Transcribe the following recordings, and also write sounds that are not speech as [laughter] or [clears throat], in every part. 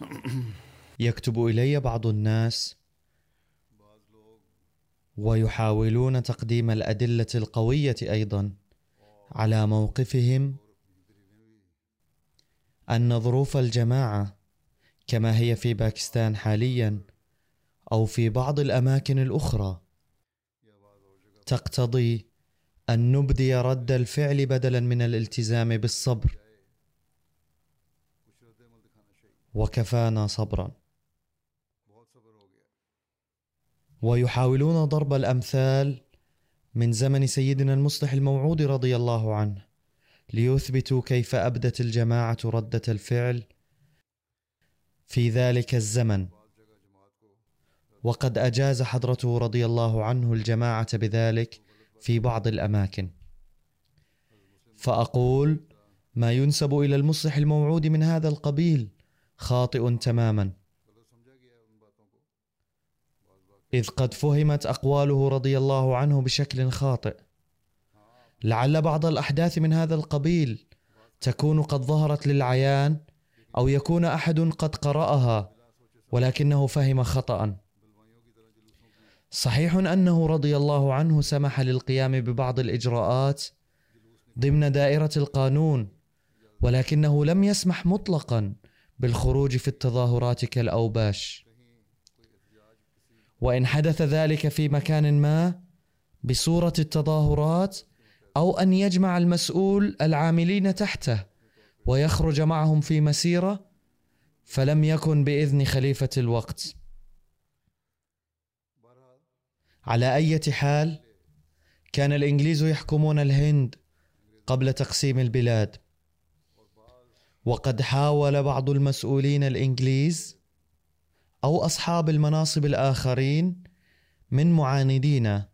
[clears throat] يكتب إلي بعض الناس ويحاولون تقديم الأدلة القوية أيضا على موقفهم أن ظروف الجماعة كما هي في باكستان حاليا أو في بعض الأماكن الأخرى تقتضي أن نبدي رد الفعل بدلا من الالتزام بالصبر. وكفانا صبرا. ويحاولون ضرب الأمثال من زمن سيدنا المصلح الموعود رضي الله عنه ليثبتوا كيف أبدت الجماعة ردة الفعل في ذلك الزمن. وقد أجاز حضرته رضي الله عنه الجماعة بذلك في بعض الأماكن. فأقول ما ينسب إلى المصلح الموعود من هذا القبيل. خاطئ تماما. إذ قد فهمت أقواله رضي الله عنه بشكل خاطئ. لعل بعض الأحداث من هذا القبيل تكون قد ظهرت للعيان أو يكون أحد قد قرأها ولكنه فهم خطا صحيح أنه رضي الله عنه سمح للقيام ببعض الإجراءات ضمن دائرة القانون ولكنه لم يسمح مطلقا. بالخروج في التظاهرات كالاوباش وإن حدث ذلك في مكان ما بصورة التظاهرات أو أن يجمع المسؤول العاملين تحته ويخرج معهم في مسيرة فلم يكن بإذن خليفة الوقت. على أي حال كان الإنجليز يحكمون الهند قبل تقسيم البلاد. وقد حاول بعض المسؤولين الإنجليز أو أصحاب المناصب الآخرين من معاندينا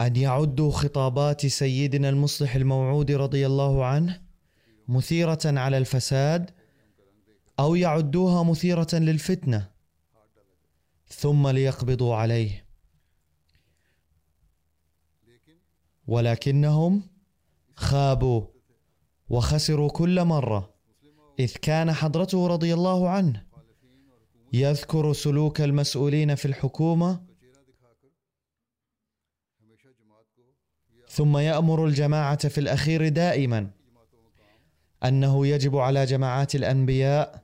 أن يعدوا خطابات سيدنا المصلح الموعود رضي الله عنه مثيرة على الفساد أو يعدوها مثيرة للفتنة ثم ليقبضوا عليه. ولكنهم خابوا وخسروا كل مرة إذ كان حضرته رضي الله عنه يذكر سلوك المسؤولين في الحكومة ثم يأمر الجماعة في الأخير دائما أنه يجب على جماعات الأنبياء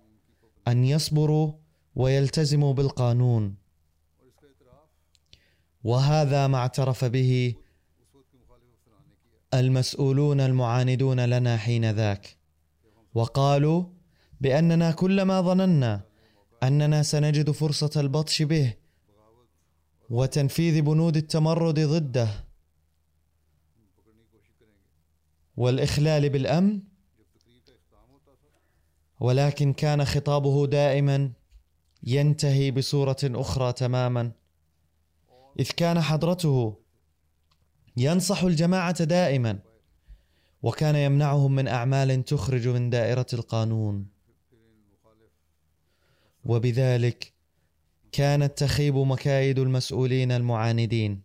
أن يصبروا ويلتزموا بالقانون. وهذا ما اعترف به المسؤولون المعاندون لنا حين ذاك. وقالوا بأننا كلما ظننا أننا سنجد فرصة البطش به وتنفيذ بنود التمرد ضده والإخلال بالأمن. ولكن كان خطابه دائما ينتهي بصورة أخرى تماما. إذ كان حضرته ينصح الجماعة دائما وكان يمنعهم من أعمال تخرج من دائرة القانون. وبذلك كانت تخيب مكايد المسؤولين المعاندين.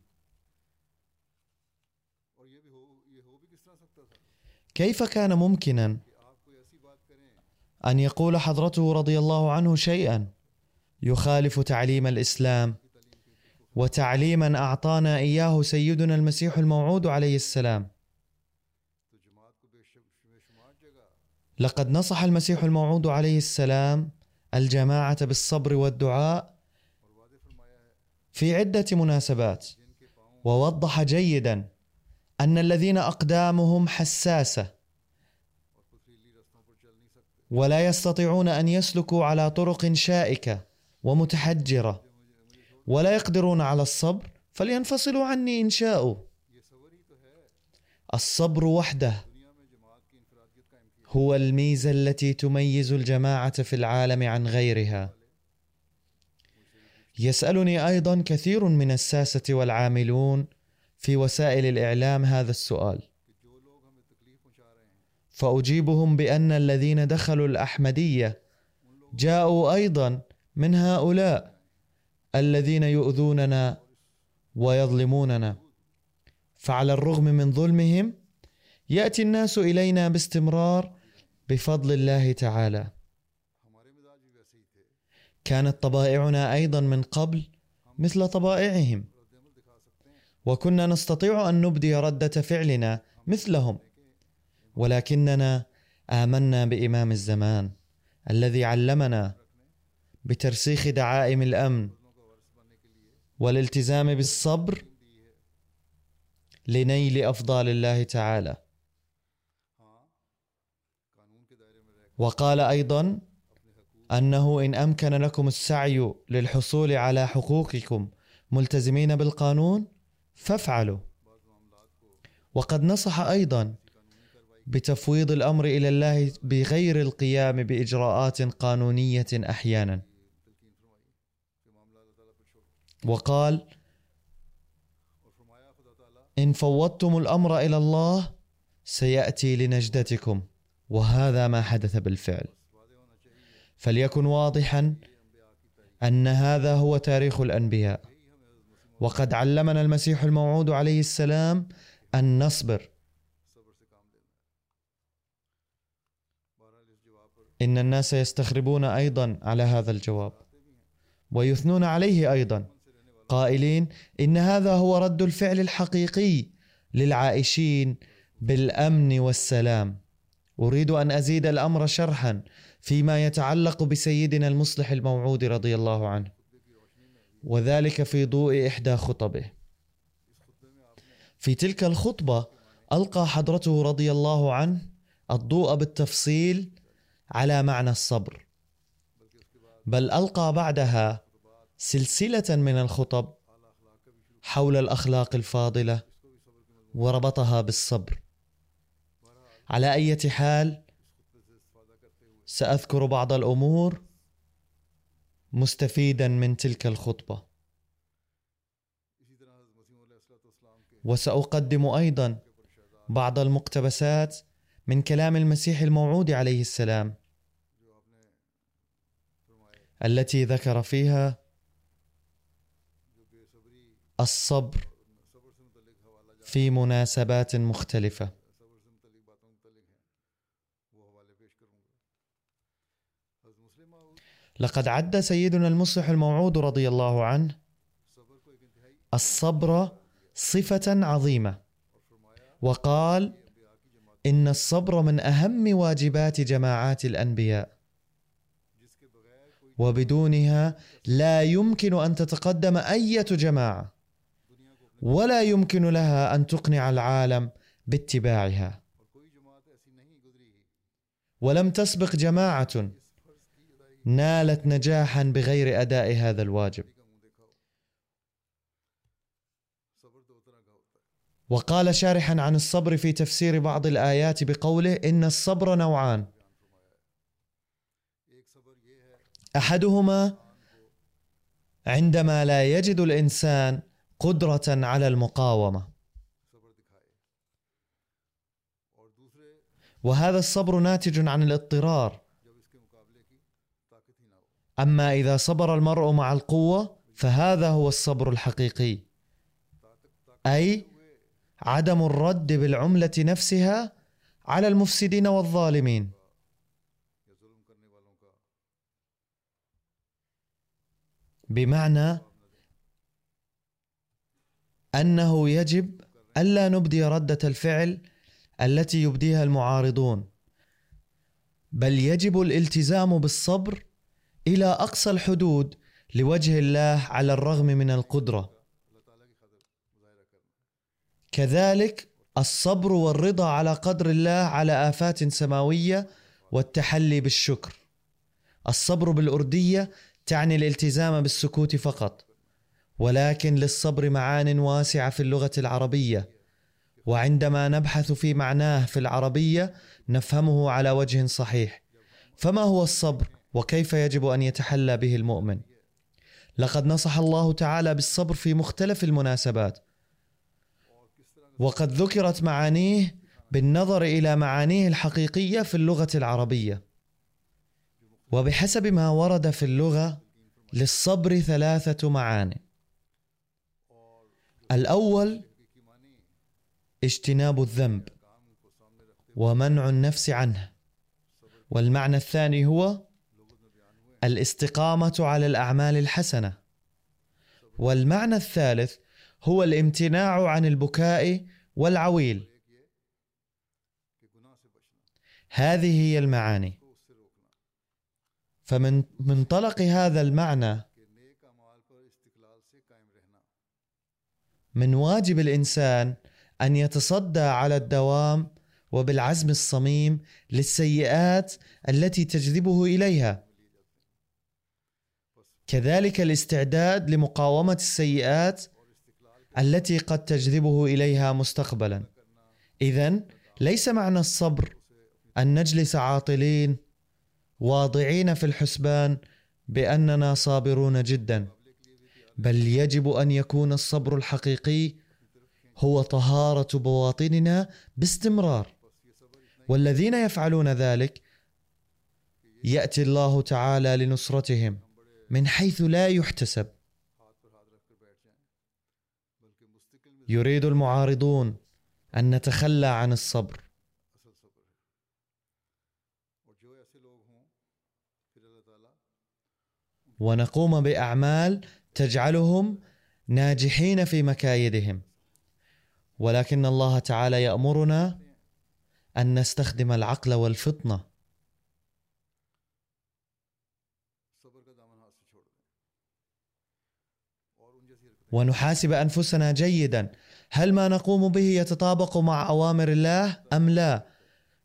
كيف كان ممكنا أن يقول حضرته رضي الله عنه شيئا يخالف تعليم الإسلام وتعليما أعطانا إياه سيدنا المسيح الموعود عليه السلام. لقد نصح المسيح الموعود عليه السلام الجماعة بالصبر والدعاء في عدة مناسبات ووضح جيدا أن الذين أقدامهم حساسة ولا يستطيعون أن يسلكوا على طرق شائكة ومتحجرة. ولا يقدرون على الصبر فلينفصلوا عني إن شاءوا. الصبر وحده هو الميزة التي تميز الجماعة في العالم عن غيرها. يسألني أيضا كثير من الساسة والعاملون في وسائل الإعلام هذا السؤال. فأجيبهم بأن الذين دخلوا الأحمدية جاءوا أيضا من هؤلاء. الذين يؤذوننا ويظلموننا. فعلى الرغم من ظلمهم يأتي الناس إلينا باستمرار بفضل الله تعالى. كانت طبائعنا أيضا من قبل مثل طبائعهم. وكنا نستطيع أن نبدي ردة فعلنا مثلهم. ولكننا آمنا بإمام الزمان الذي علمنا بترسيخ دعائم الأمن والالتزام بالصبر لنيل أفضال الله تعالى. وقال أيضا أنه إن أمكن لكم السعي للحصول على حقوقكم ملتزمين بالقانون فافعلوا. وقد نصح أيضا بتفويض الأمر إلى الله بغير القيام بإجراءات قانونية أحيانا. وقال إن فوضتم الأمر إلى الله سيأتي لنجدتكم. وهذا ما حدث بالفعل. فليكن واضحا أن هذا هو تاريخ مسلم وقد علمنا المسيح الموعود عليه السلام أن نصبر. إن الناس يستخربون أيضا على هذا الجواب. ويثنون عليه أيضا. قائلين إن هذا هو رد الفعل الحقيقي للعائشين بالأمن والسلام. أريد أن أزيد الأمر شرحا فيما يتعلق بسيدنا المصلح الموعود رضي الله عنه وذلك في ضوء إحدى خطبه. في تلك الخطبة ألقى حضرته رضي الله عنه الضوء بالتفصيل على معنى الصبر بل ألقى بعدها سلسلة من الخطب حول الأخلاق الفاضلة وربطها بالصبر. على أي حال سأذكر بعض الأمور مستفيدا من تلك الخطبة. وسأقدم أيضا بعض المقتبسات من كلام المسيح الموعود عليه السلام التي ذكر فيها گا حضرت مسلم معود لقد عد سيدنا المصلح الموعود رضي الله عنه الصبر اور فرمایا وقال إن الصبر من أهم واجبات جماعات کوئی وبدونها لا يمكن أن تتقدم کو اپنے ولا يمكن لها أن تقنع العالم باتباعها. ولم تسبق جماعة نالت نجاحا بغير أداء هذا الواجب. وقال شارحا عن الصبر في تفسير بعض الآيات بقوله إن الصبر نوعان. أحدهما عندما لا يجد الإنسان قدرة على المقاومة. وهذا الصبر ناتج عن الاضطرار. أما إذا صبر المرء مع القوة فهذا هو الصبر الحقيقي. أي عدم الرد بالعملة نفسها على المفسدين والظالمين. بمعنى أنه يجب ألا نبدي ردة الفعل التي يبديها المعارضون بل يجب الالتزام بالصبر إلى أقصى الحدود لوجه الله على الرغم من القدرة. كذلك الصبر والرضا على قدر الله على آفات سماوية والتحلي بالشكر. الصبر بالأردية تعني الالتزام بالسكوت فقط. ولكن للصبر معان واسعة في اللغة العربية، وعندما نبحث في معناه في العربية نفهمه على وجه صحيح. فما هو الصبر؟ وكيف يجب أن يتحلى به المؤمن؟ لقد نصح الله تعالى بالصبر في مختلف المناسبات. وقد ذكرت معانيه بالنظر إلى معانيه الحقيقية في اللغة العربية وبحسب ما ورد في اللغة للصبر ثلاثة معاني الأول اجتناب الذنب ومنع النفس عنه. والمعنى الثاني هو الاستقامة على الأعمال الحسنة. والمعنى الثالث هو الامتناع عن البكاء والعويل. هذه هي المعاني. فمن منطلق هذا المعنى من واجب الإنسان أن يتصدى على الدوام وبالعزم الصميم للسيئات التي تجذبه إليها. كذلك الاستعداد لمقاومة السيئات التي قد تجذبه إليها مستقبلا. اذا ليس معنى الصبر أن نجلس عاطلين واضعين في الحسبان بأننا صابرون جدا. بل يجب أن يكون الصبر الحقيقي هو طهارة بواطننا باستمرار. والذين يفعلون ذلك يأتي الله تعالى لنصرتهم من حيث لا يحتسب. يريد المعارضون أن نتخلى عن الصبر. ونقوم بأعمال تجعلهم ناجحين في مكايدهم. ولكن الله تعالى يأمرنا أن نستخدم العقل والفطنة. ونحاسب أنفسنا جيدا. هل ما نقوم به يتطابق مع أوامر الله أم لا؟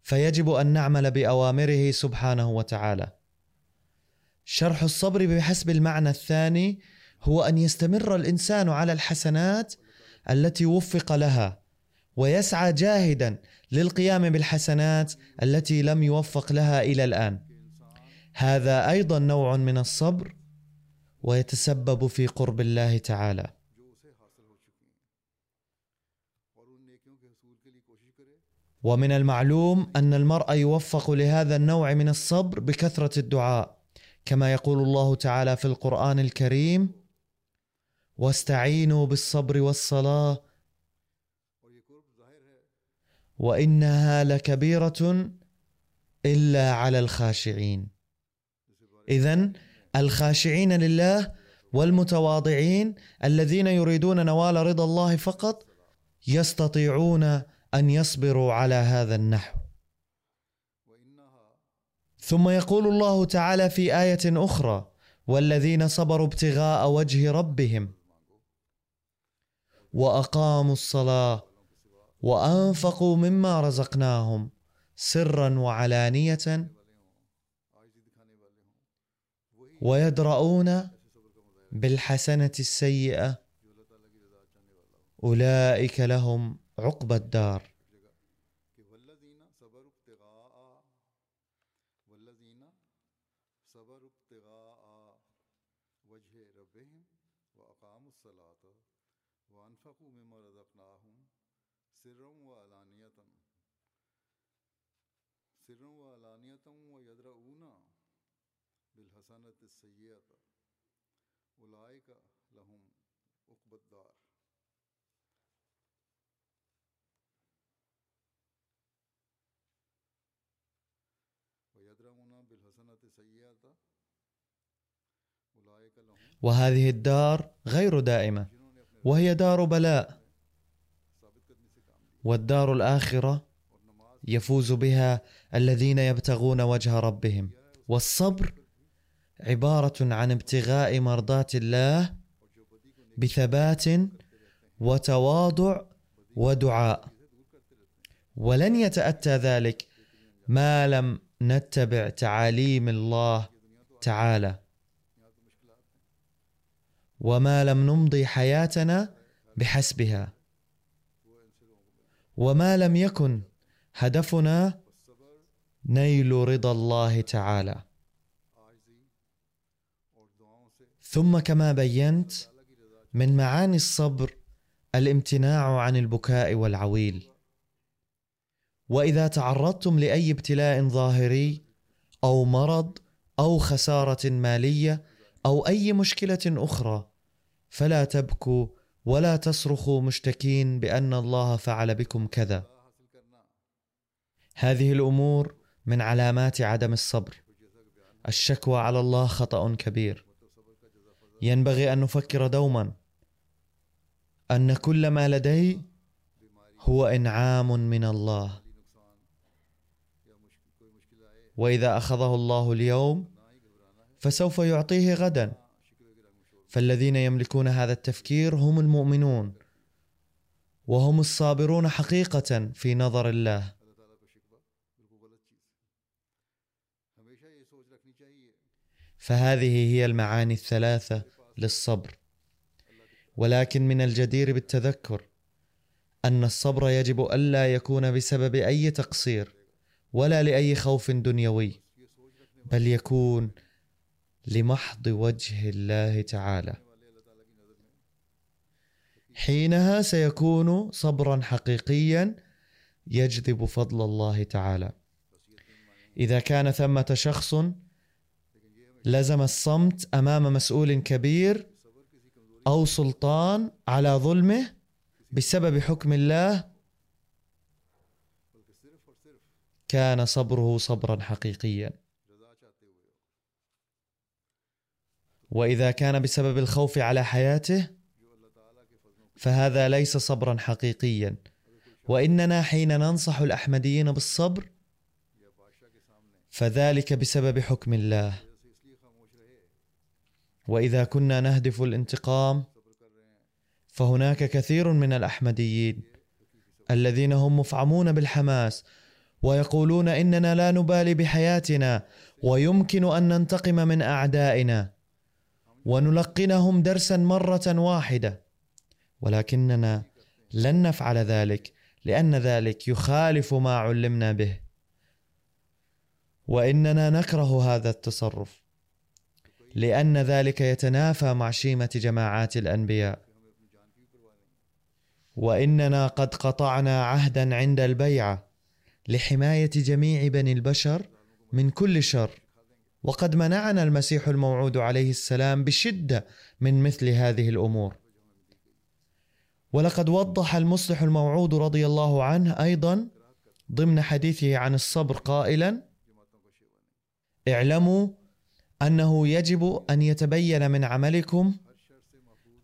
فيجب أن نعمل بأوامره سبحانه وتعالى. شرح الصبر بحسب المعنى الثاني هو أن يستمر الإنسان على الحسنات التي وفق لها ويسعى جاهدا للقيام بالحسنات التي لم يوفق لها إلى الآن. هذا أيضا نوع من الصبر ويتسبب في قرب الله تعالى. ومن المعلوم أن المرء يوفق لهذا النوع من الصبر بكثرة الدعاء كما يقول الله تعالى في القرآن الكريم واستعينوا بالصبر والصلاة. وإنها لكبيرة إلا على الخاشعين. اذا الخاشعين لله والمتواضعين الذين يريدون نوال رضا الله فقط يستطيعون أن يصبروا على هذا النحو. ثم يقول الله تعالى في آية أخرى والذين صبروا ابتغاء وجه ربهم وأقاموا الصلاة وأنفقوا مما رزقناهم سرا وعلانية ويدرؤون بالحسنة السيئة. أولئك لهم عقبى الدار. السيئة أولئك لهم عقبى الدار. وهذه الدار غير دائمة وهي دار بلاء. والدار الآخرة يفوز بها الذين يبتغون وجه ربهم. والصبر عبارة عن ابتغاء مرضاة الله بثبات وتواضع ودعاء. ولن يتأتى ذلك ما لم نتبع تعاليم الله تعالى. وما لم نمضي حياتنا بحسبها. وما لم يكن هدفنا نيل رضا الله تعالى. ثم كما بينت من معاني الصبر الامتناع عن البكاء والعويل. وإذا تعرضتم لأي ابتلاء ظاهري أو مرض أو خسارة مالية أو أي مشكلة أخرى فلا تبكوا ولا تصرخوا مشتكين بأن الله فعل بكم كذا. هذه الأمور من علامات عدم الصبر. الشكوى على الله خطأ كبير. ينبغي أن نفكر دوما أن كل ما لدي هو إنعام من الله. وإذا أخذه الله اليوم فسوف يعطيه غدا. فالذين يملكون هذا التفكير هم المؤمنون وهم الصابرون حقيقة في نظر الله. فهذه هي المعاني الثلاثة للصبر. ولكن من الجدير بالتذكر أن الصبر يجب ألا يكون بسبب أي تقصير ولا لأي خوف دنيوي بل يكون لمحض وجه الله تعالى. حينها سيكون صبرا حقيقيا يجذب فضل الله تعالى. إذا كان ثمة شخص لزم الصمت أمام مسؤول كبير أو سلطان على ظلمه بسبب حكم الله. كان صبره صبرا حقيقيا. وإذا كان بسبب الخوف على حياته فهذا ليس صبرا حقيقيا. وإننا حين ننصح الأحمديين بالصبر فذلك بسبب حكم الله. وإذا كنا نهدف الانتقام فهناك كثير من الأحمديين الذين هم مفعمون بالحماس ويقولون إننا لا نبالي بحياتنا ويمكن أن ننتقم من أعدائنا ونلقنهم درسا مرة واحدة. ولكننا لن نفعل ذلك لأن ذلك يخالف ما علمنا به. وإننا نكره هذا التصرف. لأن ذلك يتنافى مع شيمة جماعات الأنبياء. وإننا قد قطعنا عهدا عند البيعه لحماية جميع بني البشر من كل شر. وقد منعنا المسيح الموعود عليه السلام بشدة من مثل هذه الأمور. ولقد وضح المصلح الموعود رضي الله عنه أيضا ضمن حديثه عن الصبر قائلا اعلموا أنه يجب أن يتبين من عملكم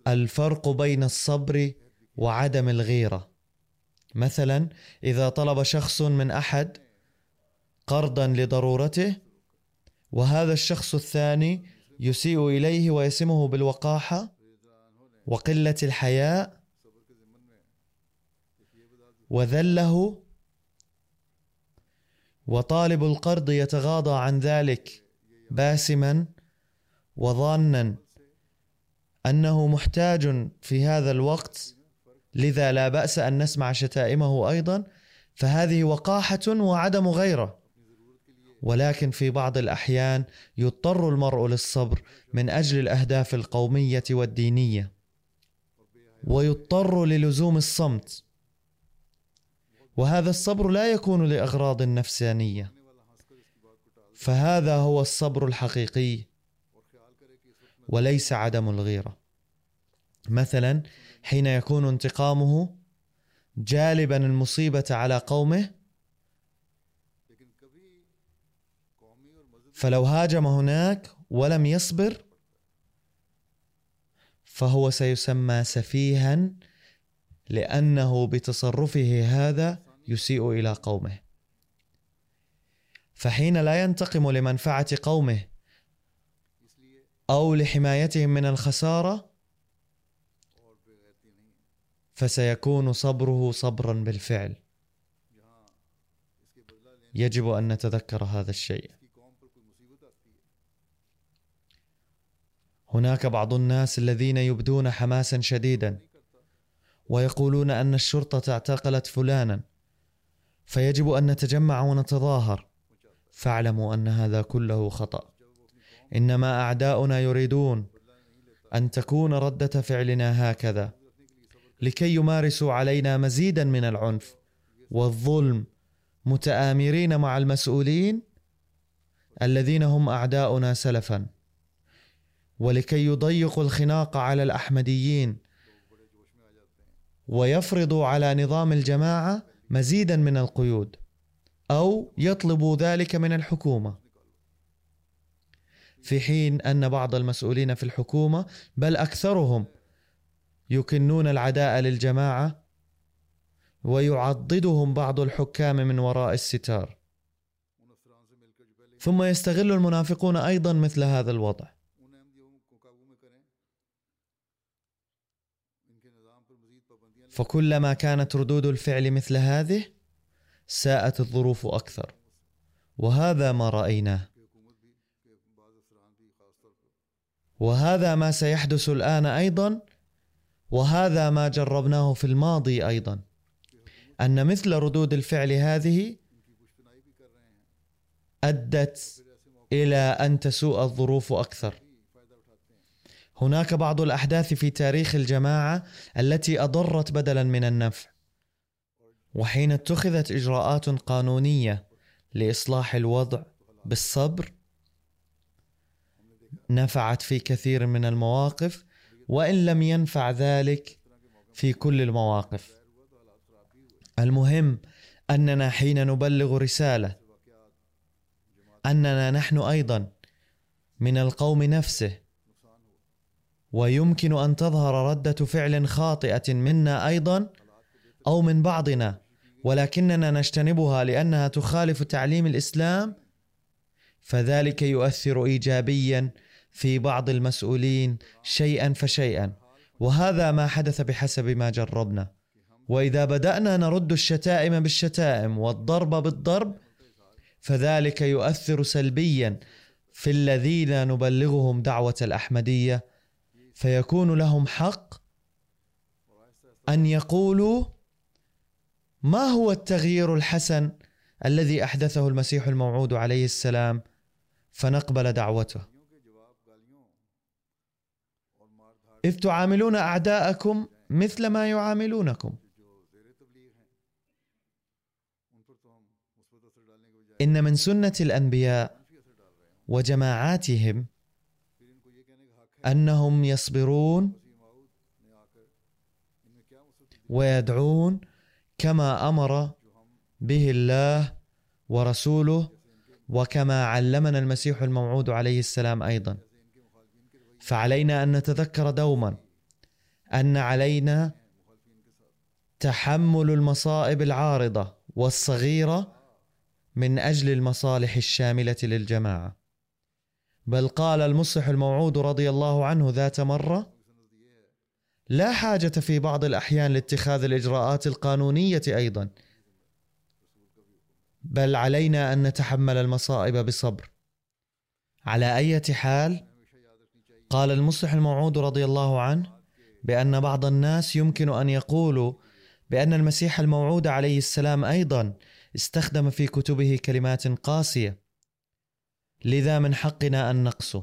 الفرق بين الصبر وعدم الغيرة. مثلا إذا طلب شخص من أحد قرضا لضرورته وهذا الشخص الثاني يسيء إليه ويسمه بالوقاحة وقلة الحياء وذله وطالب القرض يتغاضى عن ذلك باسما وظانا أنه محتاج في هذا الوقت لذا لا بأس أن نسمع شتائمه أيضا فهذه وقاحة وعدم غيره. ولكن في بعض الأحيان يضطر المرء للصبر من أجل الأهداف القومية والدينية. ويضطر للزوم الصمت. وهذا الصبر لا يكون لأغراض نفسانيه فهذا هو الصبر الحقيقي وليس عدم الغيرة. مثلا حين يكون انتقامه جالبا المصيبة على قومه فلو هاجم هناك ولم يصبر فهو سيسمى سفيها لأنه بتصرفه هذا يسيء إلى قومه. فحين لا ينتقم لمنفعة قومه أو لحمايتهم من الخسارة فسيكون صبره صبرا بالفعل. يجب أن نتذكر هذا الشيء. هناك بعض الناس الذين يبدون حماسا شديدا ويقولون أن الشرطة اعتقلت فلانا فيجب أن نتجمع ونتظاهر. فاعلموا أن هذا كله خطأ. إنما أعداؤنا يريدون أن تكون ردة فعلنا هكذا لكي يمارسوا علينا مزيدا من العنف والظلم متآمرين مع المسؤولين الذين هم أعداؤنا سلفا ولكي يضيقوا الخناق على الأحمديين ويفرضوا على نظام الجماعة مزيدا من القيود. أو يطلبوا ذلك من الحكومة. في حين أن بعض المسؤولين في الحكومة بل أكثرهم يكنون العداء للجماعة ويعضدهم بعض الحكام من وراء الستار. ثم يستغل المنافقون أيضا مثل هذا الوضع. فكلما كانت ردود الفعل مثل هذه ساءت الظروف أكثر. وهذا ما رأيناه. وهذا ما سيحدث الآن أيضا. وهذا ما جربناه في الماضي أيضا. أن مثل ردود الفعل هذه أدت إلى أن تسوء الظروف أكثر. هناك بعض الأحداث في تاريخ الجماعة التي أضرت بدلا من النفع. وحين اتخذت إجراءات قانونية لإصلاح الوضع بالصبر نفعت في كثير من المواقف وإن لم ينفع ذلك في كل المواقف. المهم أننا حين نبلغ رسالة أننا نحن أيضا من القوم نفسه ويمكن أن تظهر ردة فعل خاطئة منا أيضا أو من بعضنا. ولكننا نجتنبها لأنها تخالف تعليم الإسلام فذلك يؤثر ايجابيا في بعض المسؤولين شيئا فشيئا. وهذا ما حدث بحسب ما جربنا. وإذا بدأنا نرد الشتائم بالشتائم والضرب بالضرب فذلك يؤثر سلبيا في الذين نبلغهم دعوة الأحمدية فيكون لهم حق أن يقولوا ما هو التغيير الحسن الذي أحدثه المسيح الموعود عليه السلام فنقبل دعوته؟ إذ تعاملون أعداءكم مثل ما يعاملونكم. إن من سنة الأنبياء وجماعاتهم أنهم يصبرون ويدعون كما أمر به الله ورسوله وكما علمنا المسيح الموعود عليه السلام أيضا. فعلينا أن نتذكر دوما أن علينا تحمل المصائب العارضة والصغيرة من أجل المصالح الشاملة للجماعة. بل قال المصلح الموعود رضي الله عنه ذات مرة لا حاجة في بعض الأحيان لاتخاذ الإجراءات القانونية أيضا. بل علينا أن نتحمل المصائب بصبر. على أي حال قال المصلح الموعود رضي الله عنه بأن بعض الناس يمكن أن يقولوا بأن المسيح الموعود عليه السلام أيضا استخدم في كتبه كلمات قاسية. لذا من حقنا أن نقسو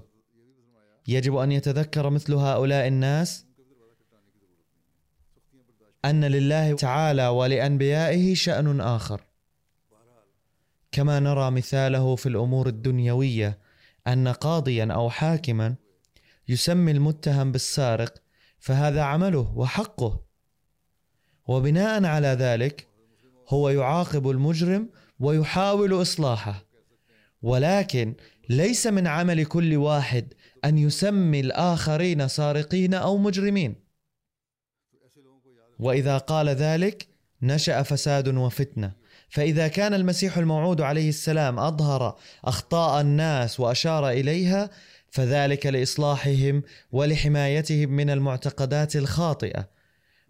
يجب أن يتذكر مثل هؤلاء الناس أن لله تعالى ولأنبيائه شأن آخر. كما نرى مثاله في الأمور الدنيوية أن قاضيا أو حاكما يسمي المتهم بالسارق فهذا عمله وحقه. وبناء على ذلك هو يعاقب المجرم ويحاول إصلاحه. ولكن ليس من عمل كل واحد أن يسمي الآخرين سارقين أو مجرمين. وإذا قال ذلك نشأ فساد وفتنة. فإذا كان المسيح الموعود عليه السلام أظهر أخطاء الناس وأشار إليها فذلك لإصلاحهم ولحمايتهم من المعتقدات الخاطئة.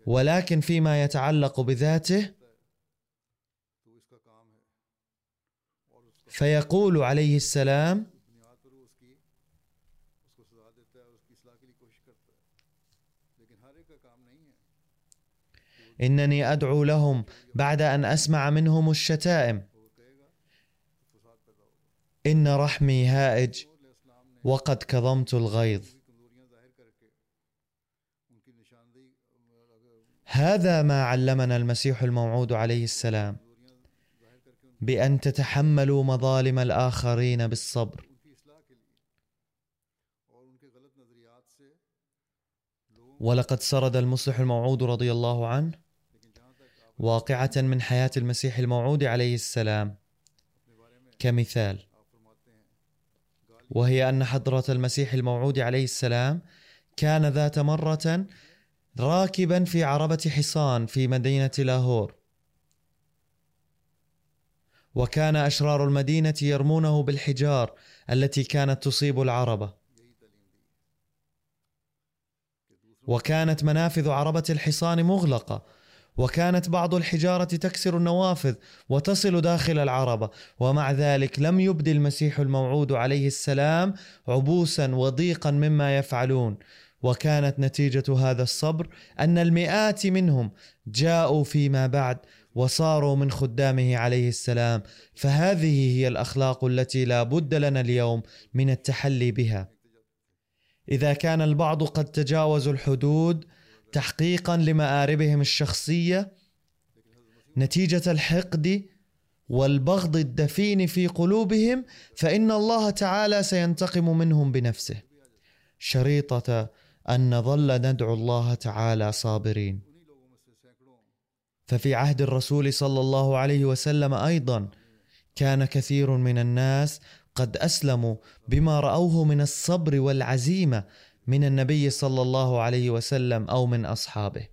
ولكن فيما يتعلق بذاته فيقول عليه السلام إنني أدعو لهم بعد أن أسمع منهم الشتائم. إن رحمي هائج وقد كظمت الغيظ. هذا ما علمنا المسيح الموعود عليه السلام بأن تتحملوا مظالم الآخرين بالصبر. ولقد سرد المصلح الموعود رضي الله عنه. واقعة من حياة المسيح الموعود عليه السلام. كمثال. وهي أن حضرة المسيح الموعود عليه السلام كان ذات مرة راكبا في عربة حصان في مدينة لاهور. وكان أشرار المدينة يرمونه بالحجار التي كانت تصيب العربة. وكانت منافذ عربة الحصان مغلقة. وكانت بعض الحجارة تكسر النوافذ وتصل داخل العربة ومع ذلك لم يبد المسيح الموعود عليه السلام عبوسا وضيقا مما يفعلون. وكانت نتيجة هذا الصبر أن المئات منهم جاءوا فيما بعد وصاروا من خدامه عليه السلام. فهذه هي الأخلاق التي لا بد لنا اليوم من التحلي بها. إذا كان البعض قد تجاوزوا الحدود تحقيقا لمآربهم الشخصية نتيجة الحقد والبغض الدفين في قلوبهم فإن الله تعالى سينتقم منهم بنفسه. شريطة أن نظل ندعو الله تعالى صابرين. ففي عهد الرسول صلى الله عليه وسلم أيضا كان كثير من الناس قد أسلموا بما رأوه من الصبر والعزيمة من النبي صلى الله عليه وسلم أو من أصحابه.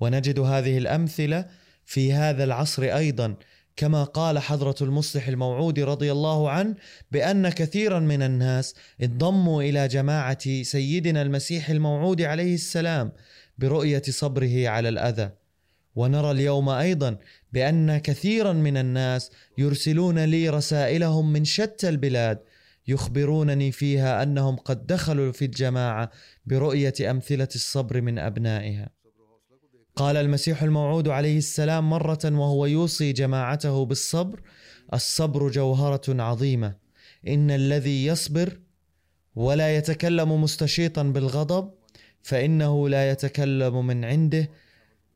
ونجد هذه الأمثلة في هذا العصر أيضا كما قال حضرة المصلح الموعود رضي الله عنه بأن كثيرا من الناس انضموا إلى جماعة سيدنا المسيح الموعود عليه السلام برؤية صبره على الأذى. ونرى اليوم أيضا بأن كثيرا من الناس يرسلون لي رسائلهم من شتى البلاد يخبرونني فيها أنهم قد دخلوا في الجماعة برؤية أمثلة الصبر من أبنائها. قال المسيح الموعود عليه السلام مرة وهو يوصي جماعته بالصبر الصبر جوهرة عظيمة. إن الذي يصبر ولا يتكلم مستشيطا بالغضب فإنه لا يتكلم من عنده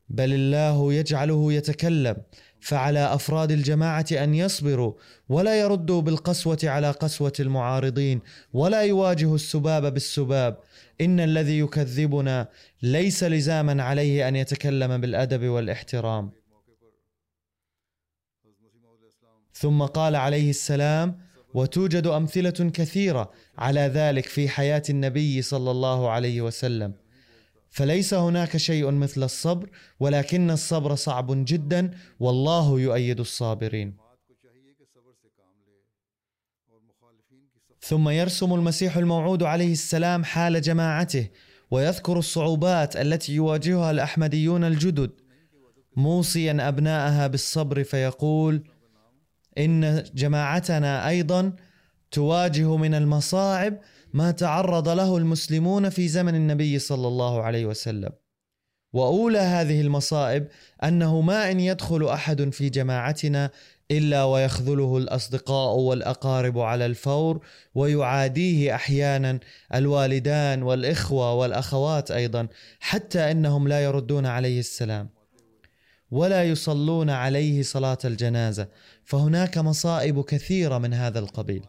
بل الله يجعله يتكلم. فعلى أفراد الجماعة أن يصبروا ولا يردوا بالقسوة على قسوة المعارضين ولا يواجهوا السباب بالسباب. إن الذي يكذبنا ليس لزاما عليه أن يتكلم بالأدب والاحترام. ثم قال عليه السلام وتوجد أمثلة كثيرة على ذلك في حياة النبي صلى الله عليه وسلم. فليس هناك شيء مثل الصبر ولكن الصبر صعب جدا والله يؤيد الصابرين. ثم يرسم المسيح الموعود عليه السلام حال جماعته ويذكر الصعوبات التي يواجهها الأحمديون الجدد. موصيا أبناءها بالصبر فيقول إن جماعتنا أيضا تواجه من المصاعب ما تعرض له المسلمون في زمن النبي صلى الله عليه وسلم. وأولى هذه المصائب أنه ما إن يدخل أحد في جماعتنا إلا ويخذله الأصدقاء والأقارب على الفور ويعاديه أحيانا الوالدان والإخوة والأخوات أيضا حتى إنهم لا يردون عليه السلام ولا يصلون عليه صلاة الجنازة. فهناك مصائب كثيرة من هذا القبيل.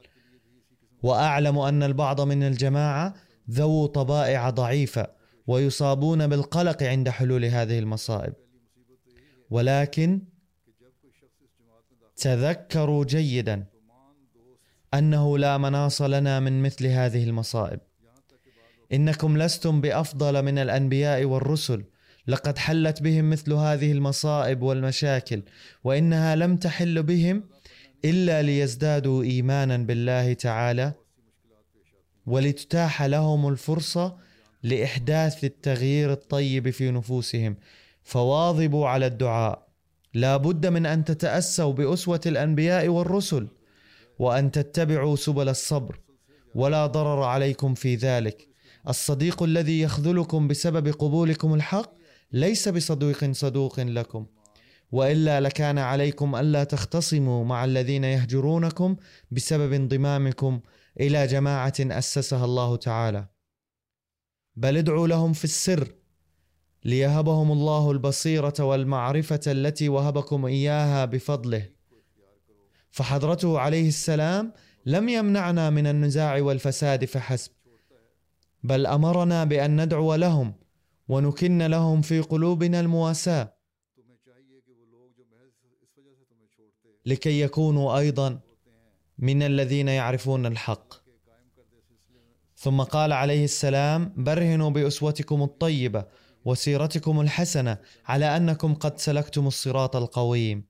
وأعلم أن البعض من الجماعة ذو طبائع ضعيفة ويصابون بالقلق عند حلول هذه المصائب. ولكن تذكروا جيدا أنه لا مناص لنا من مثل هذه المصائب. إنكم لستم بأفضل من الأنبياء والرسل لقد حلت بهم مثل هذه المصائب والمشاكل وإنها لم تحل بهم إلا ليزدادوا إيمانا بالله تعالى ولتتاح لهم الفرصة لإحداث التغيير الطيب في نفوسهم. فواظبوا على الدعاء. لا بد من أن تتأسوا بأسوة الأنبياء والرسل وأن تتبعوا سبل الصبر ولا ضرر عليكم في ذلك. الصديق الذي يخذلكم بسبب قبولكم الحق ليس بصديق صدوق لكم. وإلا لكان عليكم ألا تختصموا مع الذين يهجرونكم بسبب انضمامكم إلى جماعة أسسها الله تعالى. بل ادعوا لهم في السر ليهبهم الله البصيرة والمعرفة التي وهبكم إياها بفضله. فحضرته عليه السلام لم يمنعنا من النزاع والفساد فحسب بل أمرنا بأن ندعو لهم ونكن لهم في قلوبنا المواساة. لكي يكونوا أيضا من الذين يعرفون الحق. ثم قال عليه السلام برهنوا بأسوتكم الطيبة وسيرتكم الحسنة على أنكم قد سلكتم الصراط القويم.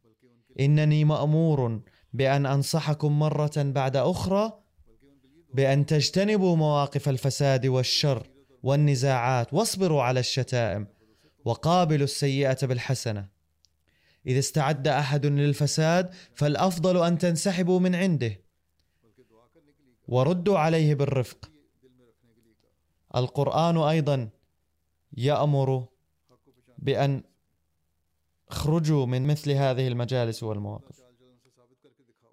إنني مأمور بأن أنصحكم مرة بعد أخرى بأن تجتنبوا مواقف الفساد والشر والنزاعات واصبروا على الشتائم وقابلوا السيئة بالحسنة. إذا استعد أحد للفساد فالأفضل أن تنسحبوا من عنده. وردوا عليه بالرفق. القرآن أيضا يأمر بأن اخرجوا من مثل هذه المجالس والمواقف.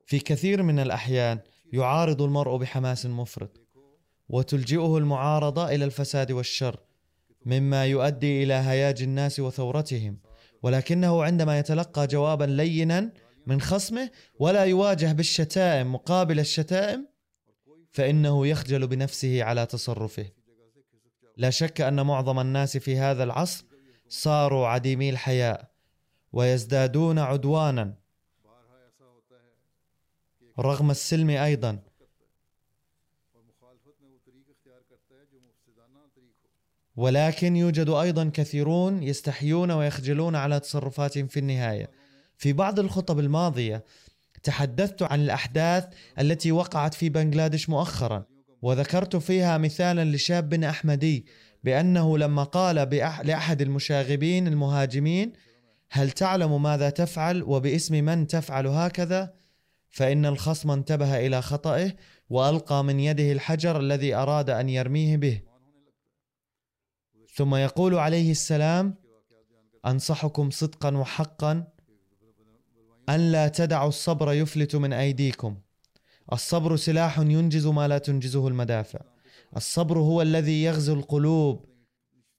في كثير من الأحيان يعارض المرء بحماس مفرط وتلجئه المعارضة إلى الفساد والشر مما يؤدي إلى هياج الناس وثورتهم. ولكنه عندما يتلقى جوابا لينا من خصمه ولا يواجه بالشتائم مقابل الشتائم فإنه يخجل بنفسه على تصرفه. لا شك أن معظم الناس في هذا العصر صاروا عديمي الحياء ويزدادون عدوانا رغم السلم أيضا. ولكن يوجد أيضا كثيرون يستحيون ويخجلون على تصرفاتهم في النهاية. في بعض الخطب الماضية تحدثت عن الأحداث التي وقعت في بنغلاديش مؤخرا وذكرت فيها مثالا لشاب أحمدي بأنه لما قال لأحد المشاغبين المهاجمين هل تعلم ماذا تفعل وباسم من تفعل هكذا؟ فإن الخصم انتبه إلى خطئه وألقى من يده الحجر الذي أراد أن يرميه به. ثم يقول عليه السلام أنصحكم صدقا وحقا أن لا تدعوا الصبر يفلت من أيديكم. الصبر سلاح ينجز ما لا تنجزه المدافع. الصبر هو الذي يغزو القلوب.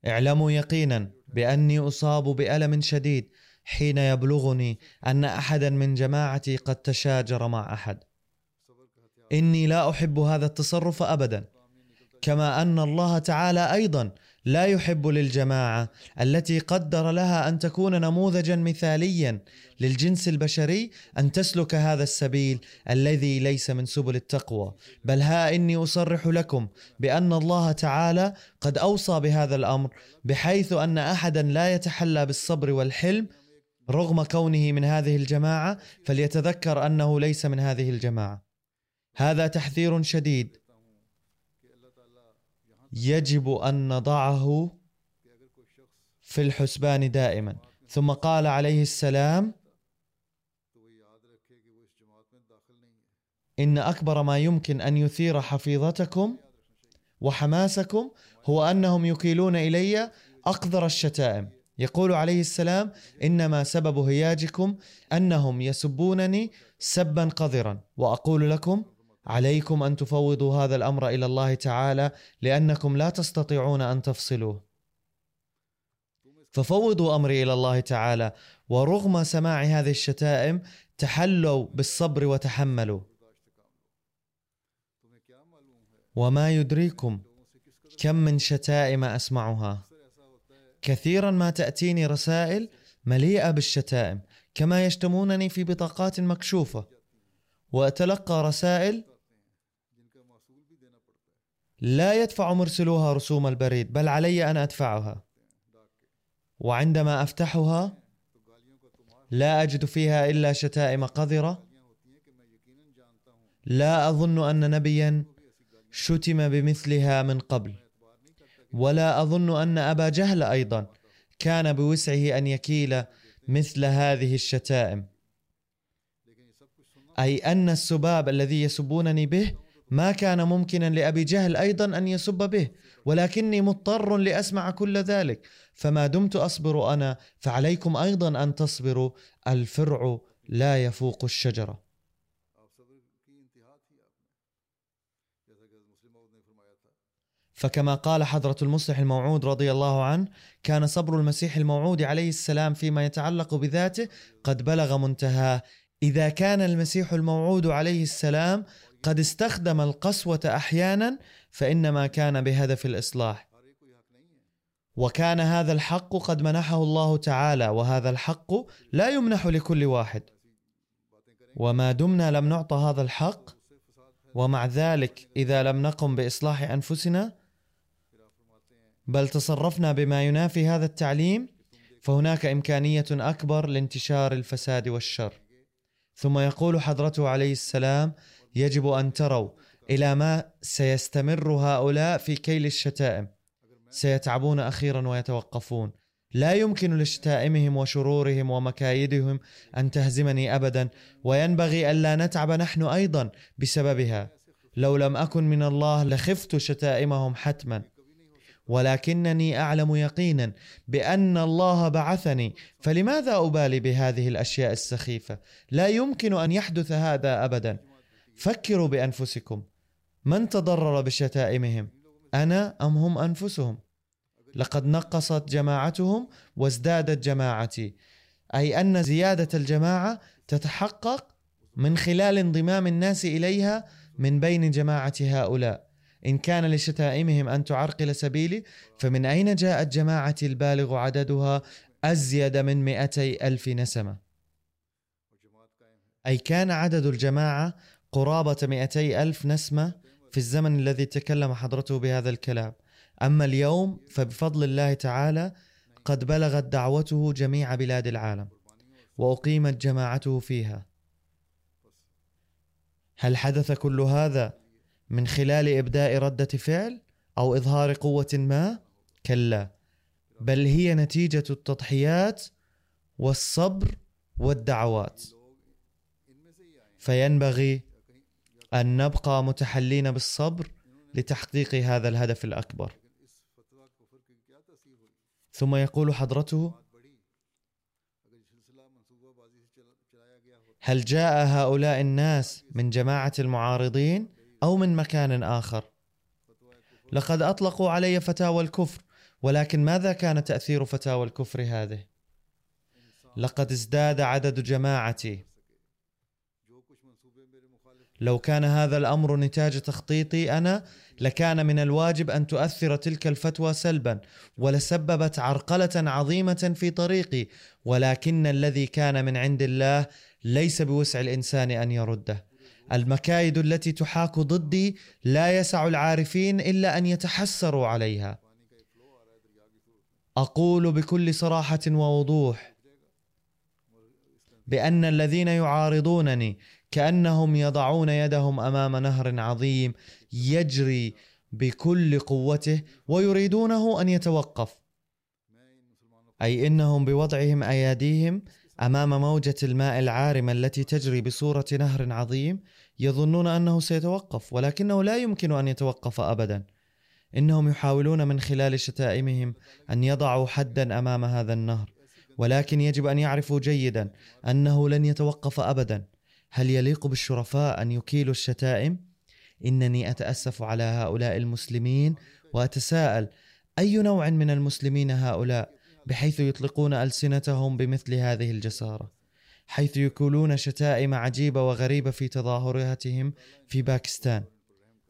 اعلموا يقينا بأني أصاب بألم شديد حين يبلغني أن احدا من جماعتي قد تشاجر مع أحد. إني لا أحب هذا التصرف ابدا كما أن الله تعالى أيضا لا يحب للجماعة التي قدر لها أن تكون نموذجا مثاليا للجنس البشري أن تسلك هذا السبيل الذي ليس من سبل التقوى. بل ها إني أصرح لكم بأن الله تعالى قد أوصى بهذا الأمر بحيث أن احدا لا يتحلى بالصبر والحلم رغم كونه من هذه الجماعة فليتذكر أنه ليس من هذه الجماعة. هذا تحذير شديد يجب أن نضعه في الحسبان دائما. ثم قال عليه السلام إن أكبر ما يمكن أن يثير حفيظتكم وحماسكم هو أنهم يكيلون إلي أقذر الشتائم. يقول عليه السلام إنما سبب هياجكم أنهم يسبونني سبا قذرا. وأقول لكم عليكم أن تفوضوا هذا الأمر إلى الله تعالى لأنكم لا تستطيعون أن تفصلوه ففوضوا أمري إلى الله تعالى ورغم سماع هذه الشتائم تحلوا بالصبر وتحملوا. وما يدريكم كم من شتائم أسمعها. كثيرا ما تأتيني رسائل مليئة بالشتائم كما يشتمونني في بطاقات مكشوفة. وأتلقى رسائل لا يدفع مرسلوها رسوم البريد بل علي أن أدفعها. وعندما أفتحها لا أجد فيها إلا شتائم قذرة. لا أظن أن نبيا شتم بمثلها من قبل. ولا أظن أن أبا جهل أيضا كان بوسعه أن يكيل مثل هذه الشتائم. أي أن السباب الذي يسبونني به ما كان ممكنا لأبي جهل أيضا أن يسب به ولكني مضطر لأسمع كل ذلك. فما دمت أصبر أنا فعليكم أيضا أن تصبروا. الفرع لا يفوق الشجرة. فكما قال حضرة المصلح الموعود رضي الله عنه كان صبر المسيح الموعود عليه السلام فيما يتعلق بذاته قد بلغ منتهاه. إذا كان المسيح الموعود عليه السلام قد استخدم القسوة أحيانا فإنما كان بهدف الإصلاح. وكان هذا الحق قد منحه الله تعالى وهذا الحق لا يمنح لكل واحد. وما دمنا لم نعطى هذا الحق ومع ذلك إذا لم نقم بإصلاح أنفسنا بل تصرفنا بما ينافي هذا التعليم فهناك إمكانية أكبر لانتشار الفساد والشر. ثم يقول حضرته عليه السلام يجب أن تروا إلى ما سيستمر هؤلاء في كيل الشتائم. سيتعبون أخيرا ويتوقفون. لا يمكن لشتائمهم وشرورهم ومكايدهم أن تهزمني ابدا وينبغي ألا نتعب نحن أيضا بسببها. لو لم أكن من الله لخفت شتائمهم حتما. ولكنني أعلم يقينا بأن الله بعثني فلماذا أبالي بهذه الأشياء السخيفة؟ لا يمكن أن يحدث هذا ابدا. فكروا بأنفسكم. من تضرر بشتائمهم؟ أنا أم هم أنفسهم؟ لقد نقصت جماعتهم وازدادت جماعتي. أي أن زيادة الجماعة تتحقق من خلال انضمام الناس إليها من بين جماعة هؤلاء. إن كان لشتائمهم أن تعرقل سبيلي فمن أين جاءت جماعتي البالغ عددها أزيد من 200 ألف نسمة؟ أي كان عدد الجماعة قرابة 200 ألف نسمة في الزمن الذي تكلم حضرته بهذا الكلام. أما اليوم فبفضل الله تعالى قد بلغت دعوته جميع بلاد العالم وأقيمت جماعته فيها. هل حدث كل هذا من خلال إبداء ردة فعل أو إظهار قوة ما؟ كلا بل هي نتيجة التضحيات والصبر والدعوات. فينبغي أن نبقى متحلين بالصبر لتحقيق هذا الهدف الأكبر ثم يقول حضرته هل جاء هؤلاء الناس من جماعة المعارضين أو من مكان آخر؟ لقد أطلقوا علي فتاوى الكفر ولكن ماذا كان تأثير فتاوى الكفر هذه؟ لقد ازداد عدد جماعتي لو كان هذا الأمر نتاج تخطيطي أنا لكان من الواجب أن تؤثر تلك الفتوى سلبا ولسببت عرقلة عظيمة في طريقي ولكن الذي كان من عند الله ليس بوسع الإنسان أن يرده. المكايد التي تحاك ضدي لا يسع العارفين إلا أن يتحسروا عليها. أقول بكل صراحة ووضوح بأن الذين يعارضونني كأنهم يضعون يدهم أمام نهر عظيم يجري بكل قوته ويريدونه أن يتوقف. أي إنهم بوضعهم أياديهم أمام موجة الماء العارمة التي تجري بصورة نهر عظيم يظنون أنه سيتوقف ولكنه لا يمكن أن يتوقف ابدا. إنهم يحاولون من خلال شتائمهم أن يضعوا حدا أمام هذا النهر ولكن يجب أن يعرفوا جيدا أنه لن يتوقف ابدا. هل يليق بالشرفاء أن يكيلوا الشتائم؟ إنني أتأسف على هؤلاء المسلمين وأتساءل أي نوع من المسلمين هؤلاء بحيث يطلقون ألسنتهم بمثل هذه الجسارة؟ حيث يكولون شتائم عجيبة وغريبة في تظاهراتهم في باكستان.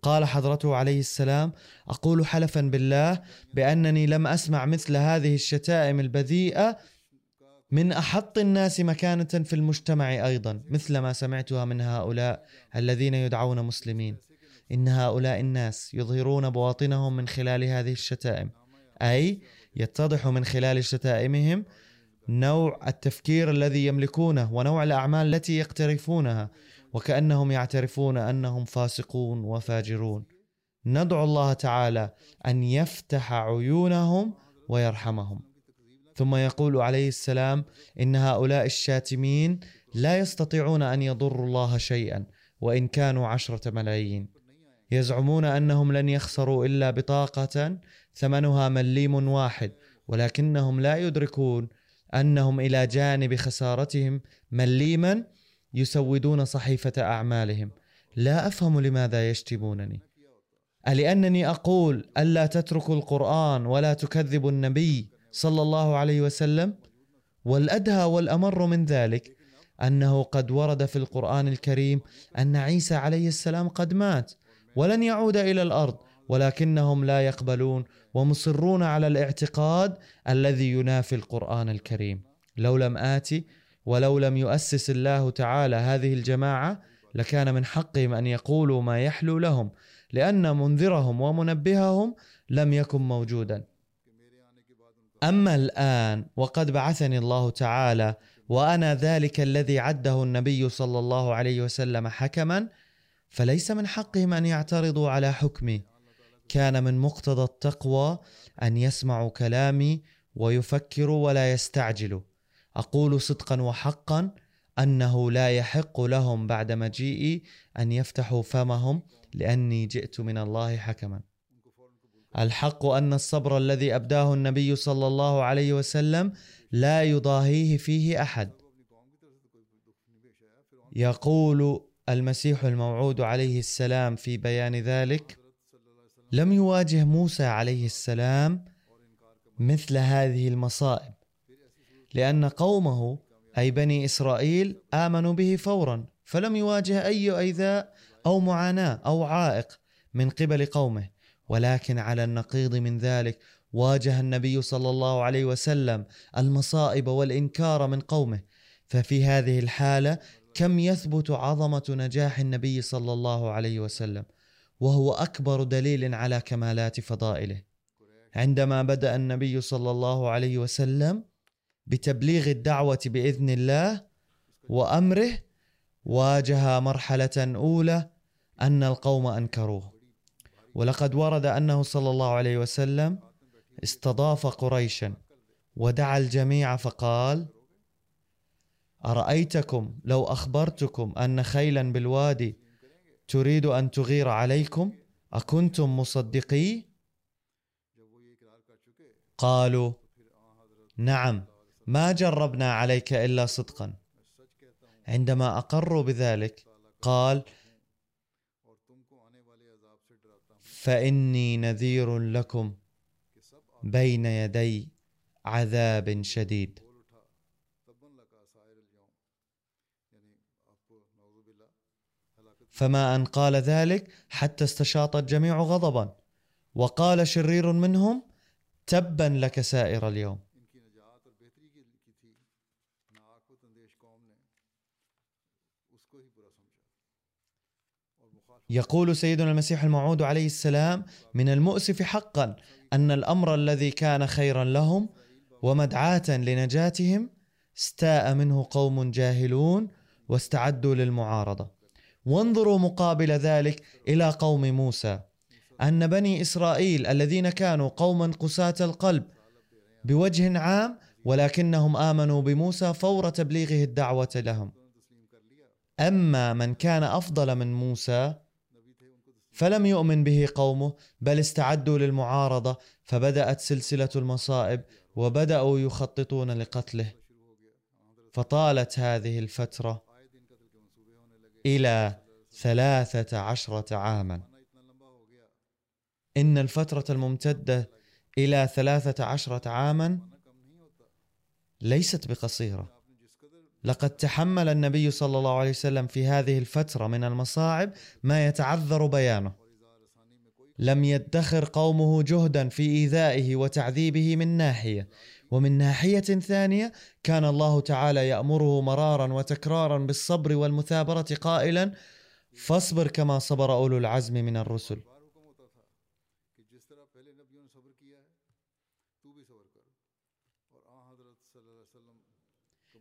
قال حضرته عليه السلام أقول حلفا بالله بأنني لم أسمع مثل هذه الشتائم البذيئة من أحط الناس مكانة في المجتمع أيضا مثل ما سمعتها من هؤلاء الذين يدعون مسلمين. إن هؤلاء الناس يظهرون بواطنهم من خلال هذه الشتائم. أي يتضح من خلال شتائمهم نوع التفكير الذي يملكونه ونوع الأعمال التي يقترفونها وكأنهم يعترفون أنهم فاسقون وفاجرون. ندعو الله تعالى أن يفتح عيونهم ويرحمهم. ثم يقول عليه السلام إن هؤلاء الشاتمين لا يستطيعون أن يضروا الله شيئا وإن كانوا عشرة ملايين. يزعمون أنهم لن يخسروا إلا بطاقة ثمنها مليم واحد ولكنهم لا يدركون أنهم إلى جانب خسارتهم مليما يسودون صحيفة أعمالهم. لا أفهم لماذا يشتمونني. ألأنني أقول ألا تتركوا القرآن ولا تكذبوا النبي. صلى الله عليه وسلم والأدهى والأمر من ذلك أنه قد ورد في القرآن الكريم أن عيسى عليه السلام قد مات ولن يعود إلى الأرض ولكنهم لا يقبلون ومصرون على الاعتقاد الذي ينافي القرآن الكريم. لو لم آتي ولو لم يؤسس الله تعالى هذه الجماعة لكان من حقهم أن يقولوا ما يحلو لهم لأن منذرهم ومنبههم لم يكن موجودا. أما الآن وقد بعثني الله تعالى وأنا ذلك الذي عده النبي صلى الله عليه وسلم حكما فليس من حقهم أن يعترضوا على حكمي. كان من مقتضى التقوى أن يسمعوا كلامي ويفكروا ولا يستعجلوا. أقول صدقا وحقا أنه لا يحق لهم بعد مجيئي أن يفتحوا فمهم لأني جئت من الله حكما. الحق أن الصبر الذي أبداه النبي صلى الله عليه وسلم لا يضاهيه فيه أحد. يقول المسيح الموعود عليه السلام في بيان ذلك لم يواجه موسى عليه السلام مثل هذه المصائب لأن قومه أي بني إسرائيل آمنوا به فورا فلم يواجه أي أيذاء أو معاناة أو عائق من قبل قومه. ولكن على النقيض من ذلك واجه النبي صلى الله عليه وسلم المصائب والإنكار من قومه. ففي هذه الحالة كم يثبت عظمة نجاح النبي صلى الله عليه وسلم؟ وهو أكبر دليل على كمالات فضائله. عندما بدأ النبي صلى الله عليه وسلم بتبليغ الدعوة بإذن الله وأمره واجه مرحلة أولى أن القوم أنكروه. ولقد ورد أنه صلى الله عليه وسلم استضاف قريشا ودعا الجميع فقال أرأيتكم لو أخبرتكم أن خيلا بالوادي تريد أن تغير عليكم؟ أكنتم مصدقي؟ قالوا نعم ما جربنا عليك إلا صدقا. عندما أقروا بذلك قال فإني نذير لكم بين يدي عذاب شديد. فما أن قال ذلك حتى استشاط الجميع غضبا. وقال شرير منهم تبا لك سائر اليوم. يقول سيدنا المسيح الموعود عليه السلام من المؤسف حقا أن الأمر الذي كان خيرا لهم ومدعاة لنجاتهم استاء منه قوم جاهلون واستعدوا للمعارضة. وانظروا مقابل ذلك إلى قوم موسى أن بني إسرائيل الذين كانوا قوما قساة القلب بوجه عام ولكنهم آمنوا بموسى فور تبليغه الدعوة لهم. أما من كان أفضل من موسى فلم يؤمن به قومه بل استعدوا للمعارضة فبدأت سلسلة المصائب وبدأوا يخططون لقتله. فطالت هذه الفترة إلى ثلاثة عشرة عاما. إن الفترة الممتدة إلى ثلاثة عشرة عاما ليست بقصيرة. لقد تحمل النبي صلى الله عليه وسلم في هذه الفترة من المصاعب ما يتعذر بيانه. لم يدخر قومه جهدا في إيذائه وتعذيبه من ناحية. ومن ناحية ثانية كان الله تعالى يأمره مرارا وتكرارا بالصبر والمثابرة قائلا فاصبر كما صبر أولو العزم من الرسل.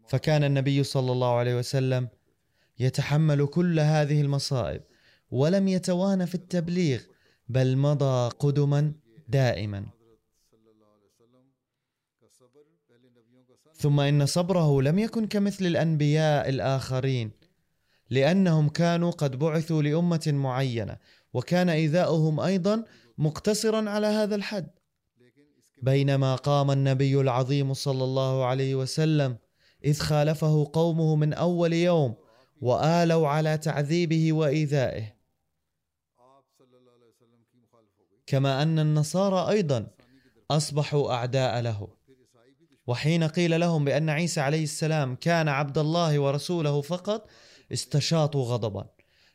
فكان النبي صلى الله عليه وسلم يتحمل كل هذه المصائب ولم يتوانى في التبليغ بل مضى قدما دائما. ثم إن صبره لم يكن كمثل الأنبياء الآخرين لأنهم كانوا قد بعثوا لأمة معينة وكان إيذاؤهم أيضا مقتصرا على هذا الحد. بينما قام النبي العظيم صلى الله عليه وسلم إذ خالفه قومه من أول يوم وآلوا على تعذيبه وإيذائه. كما أن النصارى أيضا أصبحوا أعداء له. وحين قيل لهم بأن عيسى عليه السلام كان عبد الله ورسوله فقط استشاطوا غضبا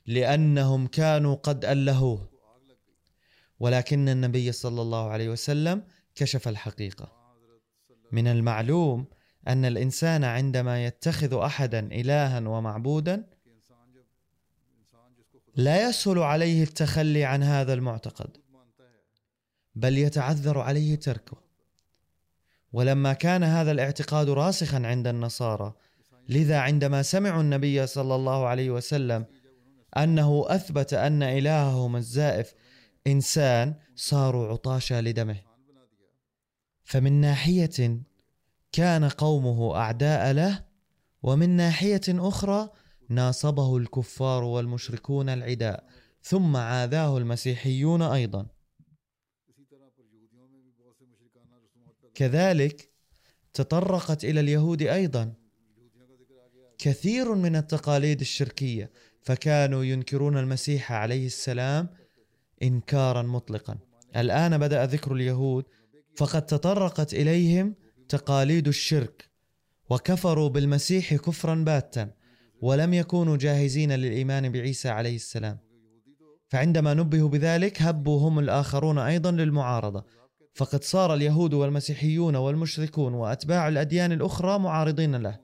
لأنهم كانوا قد ألهوه. ولكن النبي صلى الله عليه وسلم كشف الحقيقة. من المعلوم أن الإنسان عندما يتخذ أحدا إلها ومعبودا لا يسهل عليه التخلي عن هذا المعتقد بل يتعذر عليه تركه. ولما كان هذا الاعتقاد راسخا عند النصارى لذا عندما سمعوا النبي صلى الله عليه وسلم أنه أثبت أن إلههم الزائف إنسان صاروا عطاشا لدمه. فمن ناحية كان قومه أعداء له ومن ناحية أخرى ناصبه الكفار والمشركون العداء ثم عاداه المسيحيون أيضا. كذلك تطرقت إلى اليهود أيضا. كثير من التقاليد الشركية فكانوا ينكرون المسيح عليه السلام انكارا مطلقا. الآن بدأ ذكر اليهود فقد تطرقت إليهم تقاليد الشرك وكفروا بالمسيح كفرا باتا ولم يكونوا جاهزين للإيمان بعيسى عليه السلام. فعندما نبهوا بذلك هبوا هم الآخرون أيضا للمعارضة. فقد صار اليهود والمسيحيون والمشركون وأتباع الأديان الأخرى معارضين له.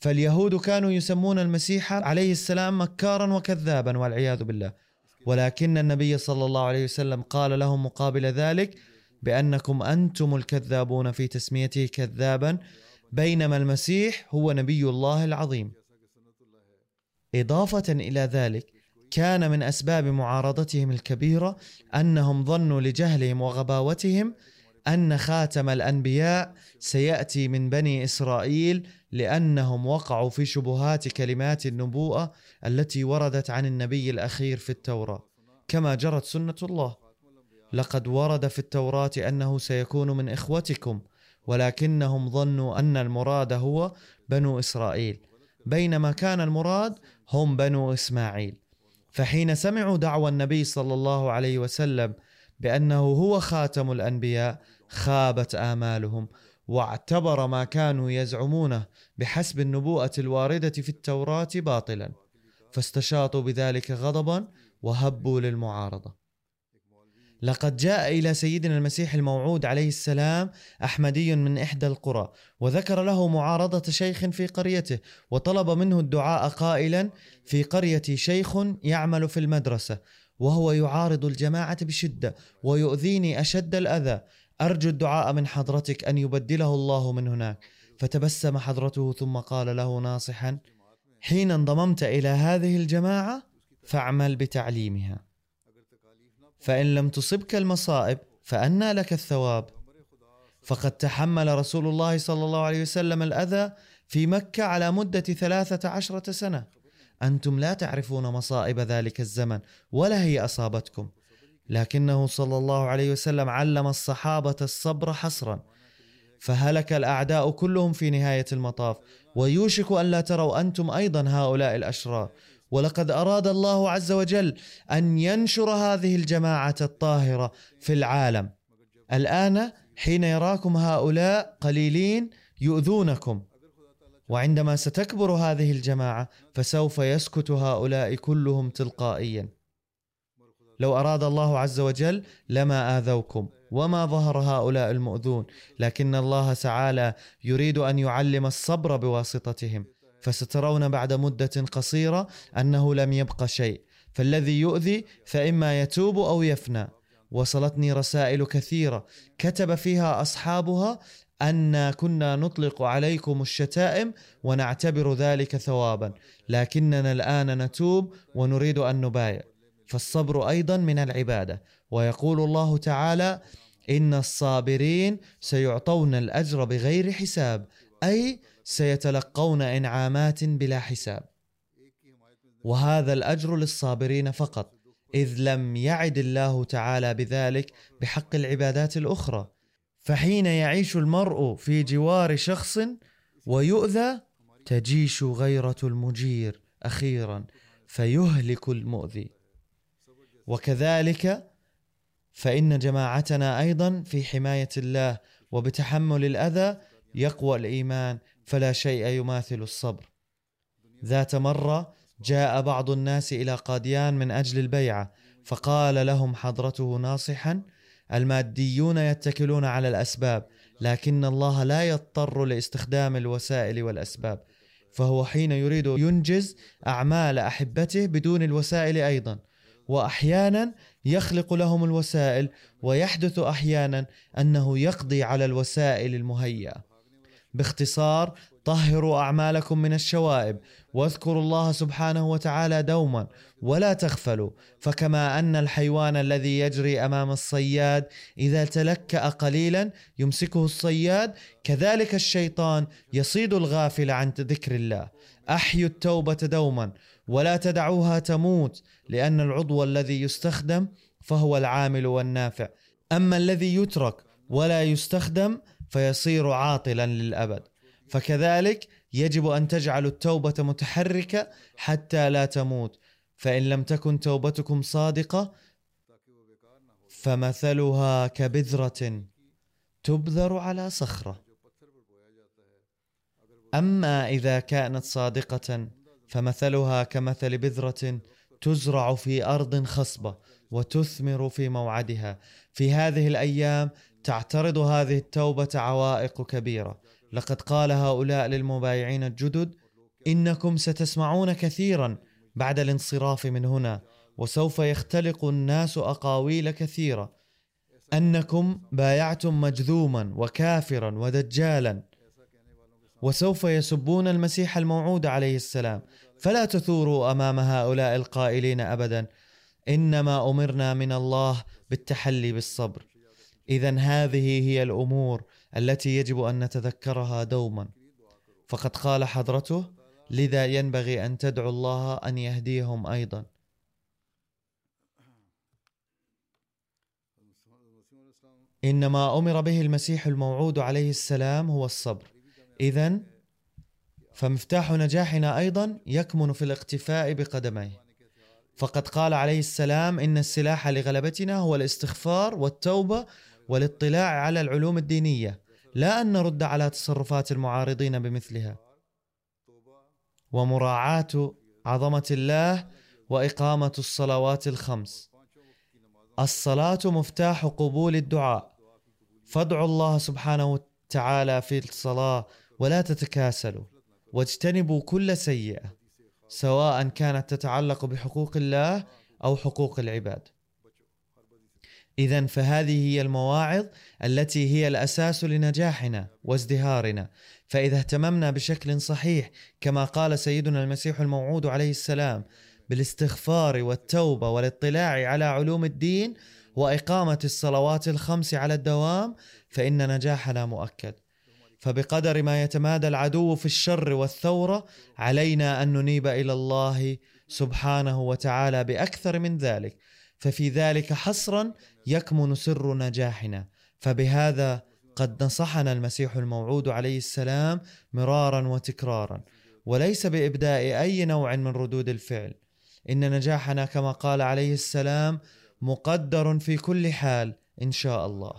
فاليهود كانوا يسمون المسيح عليه السلام مكارا وكذابا والعياذ بالله. ولكن النبي صلى الله عليه وسلم قال لهم مقابل ذلك بأنكم أنتم الكذابون في تسميته كذابا بينما المسيح هو نبي الله العظيم. إضافة إلى ذلك كان من أسباب معارضتهم الكبيرة أنهم ظنوا لجهلهم وغباوتهم أن خاتم الأنبياء سيأتي من بني إسرائيل لأنهم وقعوا في شبهات كلمات النبوءة التي وردت عن النبي الأخير في التوراة كما جرت سنة الله. لقد ورد في التوراة أنه سيكون من إخوتكم ولكنهم ظنوا أن المراد هو بنو إسرائيل. بينما كان المراد هم بنو إسماعيل. فحين سمعوا دعوى النبي صلى الله عليه وسلم بأنه هو خاتم الأنبياء خابت آمالهم واعتبر ما كانوا يزعمونه بحسب النبوءة الواردة في التوراة باطلا. فاستشاطوا بذلك غضبا وهبوا للمعارضة. لقد جاء إلى سيدنا المسيح الموعود عليه السلام أحمدي من إحدى القرى وذكر له معارضة شيخ في قريته وطلب منه الدعاء قائلا في قريتي شيخ يعمل في المدرسة وهو يعارض الجماعة بشدة ويؤذيني أشد الأذى أرجو الدعاء من حضرتك أن يبدله الله من هناك. فتبسم حضرته ثم قال له ناصحا حين انضممت إلى هذه الجماعة فاعمل بتعليمها. فإن لم تصبك المصائب فأنى لك الثواب. فقد تحمل رسول الله صلى الله عليه وسلم الأذى في مكة على مدة ثلاثة عشرة سنة. أنتم لا تعرفون مصائب ذلك الزمن ولا هي أصابتكم. لكنه صلى الله عليه وسلم علم الصحابة الصبر حصرا. فهلك الأعداء كلهم في نهاية المطاف. ويوشك أن لا تروا أنتم أيضا هؤلاء الأشرار. ولقد أراد الله عز وجل أن ينشر هذه الجماعة الطاهرة في العالم. الآن حين يراكم هؤلاء قليلين يؤذونكم. وعندما ستكبر هذه الجماعة فسوف يسكت هؤلاء كلهم تلقائيا. لو أراد الله عز وجل لما آذوكم وما ظهر هؤلاء المؤذون لكن الله تعالى يريد أن يعلم الصبر بواسطتهم. فسترون بعد مدة قصيرة أنه لم يبق شيء. فالذي يؤذي فإما يتوب أو يفنى. وصلتني رسائل كثيرة. كتب فيها أصحابها أن كنا نطلق عليكم الشتائم ونعتبر ذلك ثوابا. لكننا الآن نتوب ونريد أن نبايع. فالصبر أيضا من العبادة. ويقول الله تعالى إن الصابرين سيعطون الأجر بغير حساب أي سيتلقون إنعامات بلا حساب. وهذا الأجر للصابرين فقط إذ لم يعد الله تعالى بذلك بحق العبادات الأخرى. فحين يعيش المرء في جوار شخص ويؤذى تجيش غيرة المجير أخيرا فيهلك المؤذي. وكذلك فإن جماعتنا أيضا في حماية الله وبتحمل الأذى يقوى الإيمان فلا شيء يماثل الصبر. ذات مرة جاء بعض الناس إلى قاديان من أجل البيعة فقال لهم حضرته ناصحا الماديون يتكلون على الأسباب لكن الله لا يضطر لاستخدام الوسائل والأسباب فهو حين يريد ينجز أعمال أحبته بدون الوسائل أيضا واحيانا يخلق لهم الوسائل ويحدث أحيانا أنه يقضي على الوسائل المهيئة. باختصار طهروا أعمالكم من الشوائب واذكروا الله سبحانه وتعالى دوما ولا تغفلوا فكما أن الحيوان الذي يجري أمام الصياد إذا تلكأ قليلا يمسكه الصياد كذلك الشيطان يصيد الغافل عن ذكر الله. أحيوا التوبة دوما ولا تدعوها تموت لأن العضو الذي يستخدم فهو العامل والنافع. أما الذي يترك ولا يستخدم فيصير عاطلا للأبد. فكذلك يجب أن تجعلوا التوبة متحركة حتى لا تموت. فإن لم تكن توبتكم صادقة فمثلها كبذرة تبذر على صخرة. أما إذا كانت صادقة فمثلها كمثل بذرة تزرع في أرض خصبة وتثمر في موعدها. في هذه الأيام تعترض هذه التوبة عوائق كبيرة. لقد قال هؤلاء للمبايعين الجدد إنكم ستسمعون كثيرا بعد الانصراف من هنا وسوف يختلق الناس أقاويل كثيرة. أنكم بايعتم مجذوما وكافرا ودجالا وسوف يسبون المسيح الموعود عليه السلام. فلا تثوروا أمام هؤلاء القائلين ابدا. إنما أمرنا من الله بالتحلي بالصبر. اذا هذه هي الأمور التي يجب أن نتذكرها دوما. فقد قال حضرته لذا ينبغي أن تدعو الله أن يهديهم أيضا. إنما أمر به المسيح الموعود عليه السلام هو الصبر. اذا فمفتاح نجاحنا أيضا يكمن في الاقتفاء بقدميه. فقد قال عليه السلام إن السلاح لغلبتنا هو الاستغفار والتوبة والاطلاع على العلوم الدينية لا أن نرد على تصرفات المعارضين بمثلها. ومراعاة عظمة الله وإقامة الصلوات الخمس. الصلاة مفتاح قبول الدعاء. فادعوا الله سبحانه وتعالى في الصلاة ولا تتكاسلوا. واجتنبوا كل سيئة سواء كانت تتعلق بحقوق الله أو حقوق العباد. اذا فهذه هي المواعظ التي هي الأساس لنجاحنا وازدهارنا. فإذا اهتممنا بشكل صحيح كما قال سيدنا المسيح الموعود عليه السلام بالاستغفار والتوبة والاطلاع على علوم الدين وإقامة الصلوات الخمس على الدوام فإن نجاحنا مؤكد. فبقدر ما يتمادى العدو في الشر والثورة علينا أن ننيب إلى الله سبحانه وتعالى بأكثر من ذلك. ففي ذلك حصرا يكمن سر نجاحنا. فبهذا قد نصحنا المسيح الموعود عليه السلام مرارا وتكرارا. وليس بإبداء أي نوع من ردود الفعل. إن نجاحنا كما قال عليه السلام مقدر في كل حال إن شاء الله.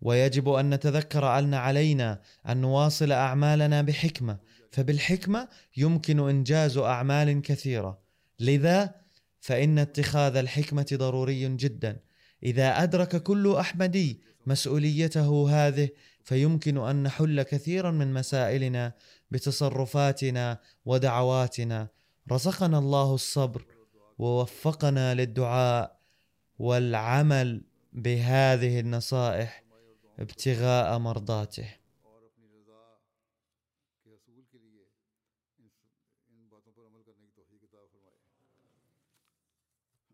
ويجب أن نتذكر أن علينا أن نواصل أعمالنا بحكمة. فبالحكمة يمكن إنجاز أعمال كثيرة. لذا فإن اتخاذ الحكمة ضروري جدا. إذا أدرك كل أحمدي مسؤوليته هذه فيمكن أن نحل كثيرا من مسائلنا بتصرفاتنا ودعواتنا. رزقنا الله الصبر ووفقنا للدعاء والعمل بهذه النصائح ابتغاء مرضاته.